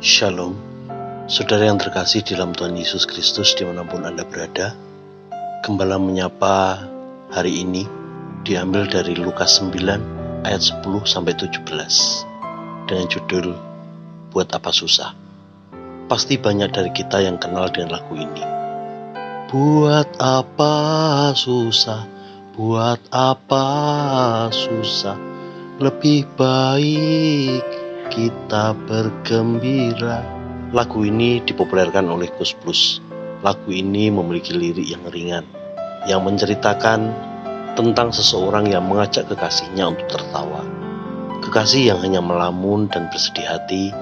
Shalom, saudara yang terkasih di dalam Tuhan Yesus Kristus di mana pun Anda berada. Gembala menyapa hari ini diambil dari Lukas 9 ayat 10 sampai 17 dengan judul Buat Apa Susah. Pasti banyak dari kita yang kenal dengan lagu ini. Buat apa susah, buat apa susah, lebih baik kita bergembira. Lagu ini dipopulerkan oleh Gus Plus. Lagu ini memiliki lirik yang ringan, yang menceritakan tentang seseorang yang mengajak kekasihnya untuk tertawa. Kekasih yang hanya melamun dan bersedih hati,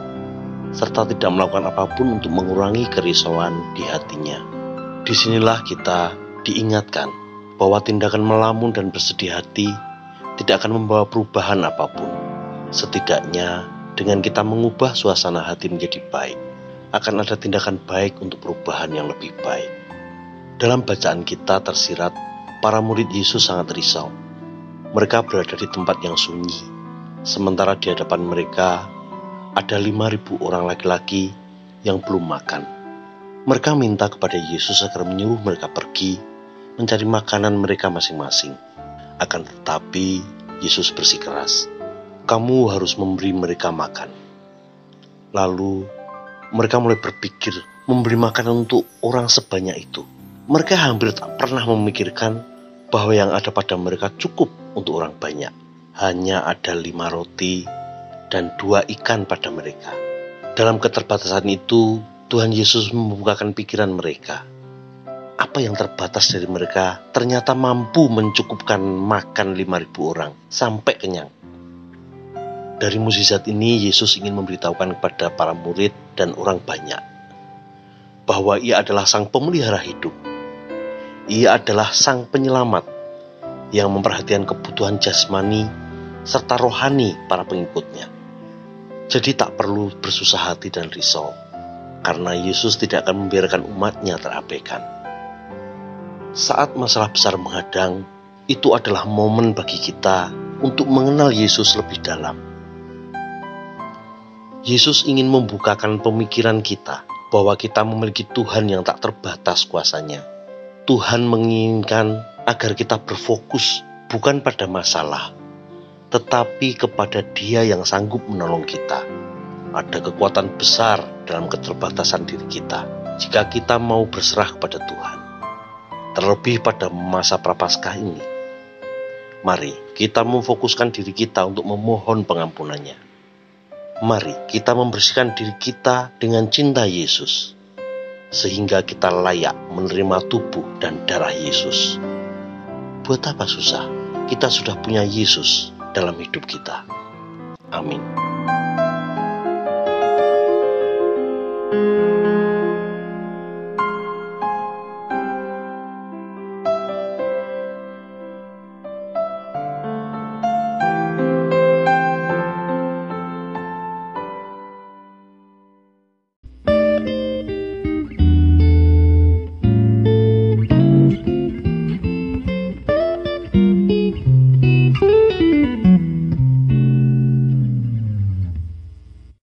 serta tidak melakukan apa pun untuk mengurangi kerisauan di hatinya. Di sinilah kita diingatkan bahwa tindakan melamun dan bersedih hati tidak akan membawa perubahan apa pun. Setidaknya dengan kita mengubah suasana hati menjadi baik, akan ada tindakan baik untuk perubahan yang lebih baik. Dalam bacaan kita tersirat, para murid Yesus sangat risau. Mereka berada di tempat yang sunyi, sementara di hadapan mereka ada 5.000 orang laki-laki yang belum makan. Mereka minta kepada Yesus agar menyuruh mereka pergi mencari makanan mereka masing-masing. Akan tetapi, Yesus bersikeras, "Kamu harus memberi mereka makan." Lalu, mereka mulai berpikir memberi makanan untuk orang sebanyak itu. Mereka hampir tak pernah memikirkan bahwa yang ada pada mereka cukup untuk orang banyak. Hanya ada lima roti dan dua ikan pada mereka. Dalam keterbatasan itu, Tuhan Yesus membukakan pikiran mereka. Apa yang terbatas dari mereka ternyata mampu mencukupkan makan 5.000 orang sampai kenyang. Dari mukjizat ini Yesus ingin memberitahukan kepada para murid dan orang banyak bahwa ia adalah sang pemelihara hidup. Ia adalah sang penyelamat yang memperhatikan kebutuhan jasmani serta rohani para pengikutnya. Jadi tak perlu bersusah hati dan risau karena Yesus tidak akan membiarkan umatnya terabaikan. Saat masalah besar menghadang, itu adalah momen bagi kita untuk mengenal Yesus lebih dalam. Yesus ingin membukakan pemikiran kita bahwa kita memiliki Tuhan yang tak terbatas kuasanya. Tuhan menginginkan agar kita berfokus bukan pada masalah, tetapi kepada Dia yang sanggup menolong kita ada kekuatan besar dalam keterbatasan diri kita jika kita mau berserah kepada Tuhan. Terlebih pada masa prapaskah ini. Mari kita memfokuskan diri kita untuk memohon pengampunannya. Mari kita membersihkan diri kita dengan cinta Yesus, sehingga kita layak menerima tubuh dan darah Yesus. Buat apa susah? Kita sudah punya Yesus dalam hidup kita. Amin.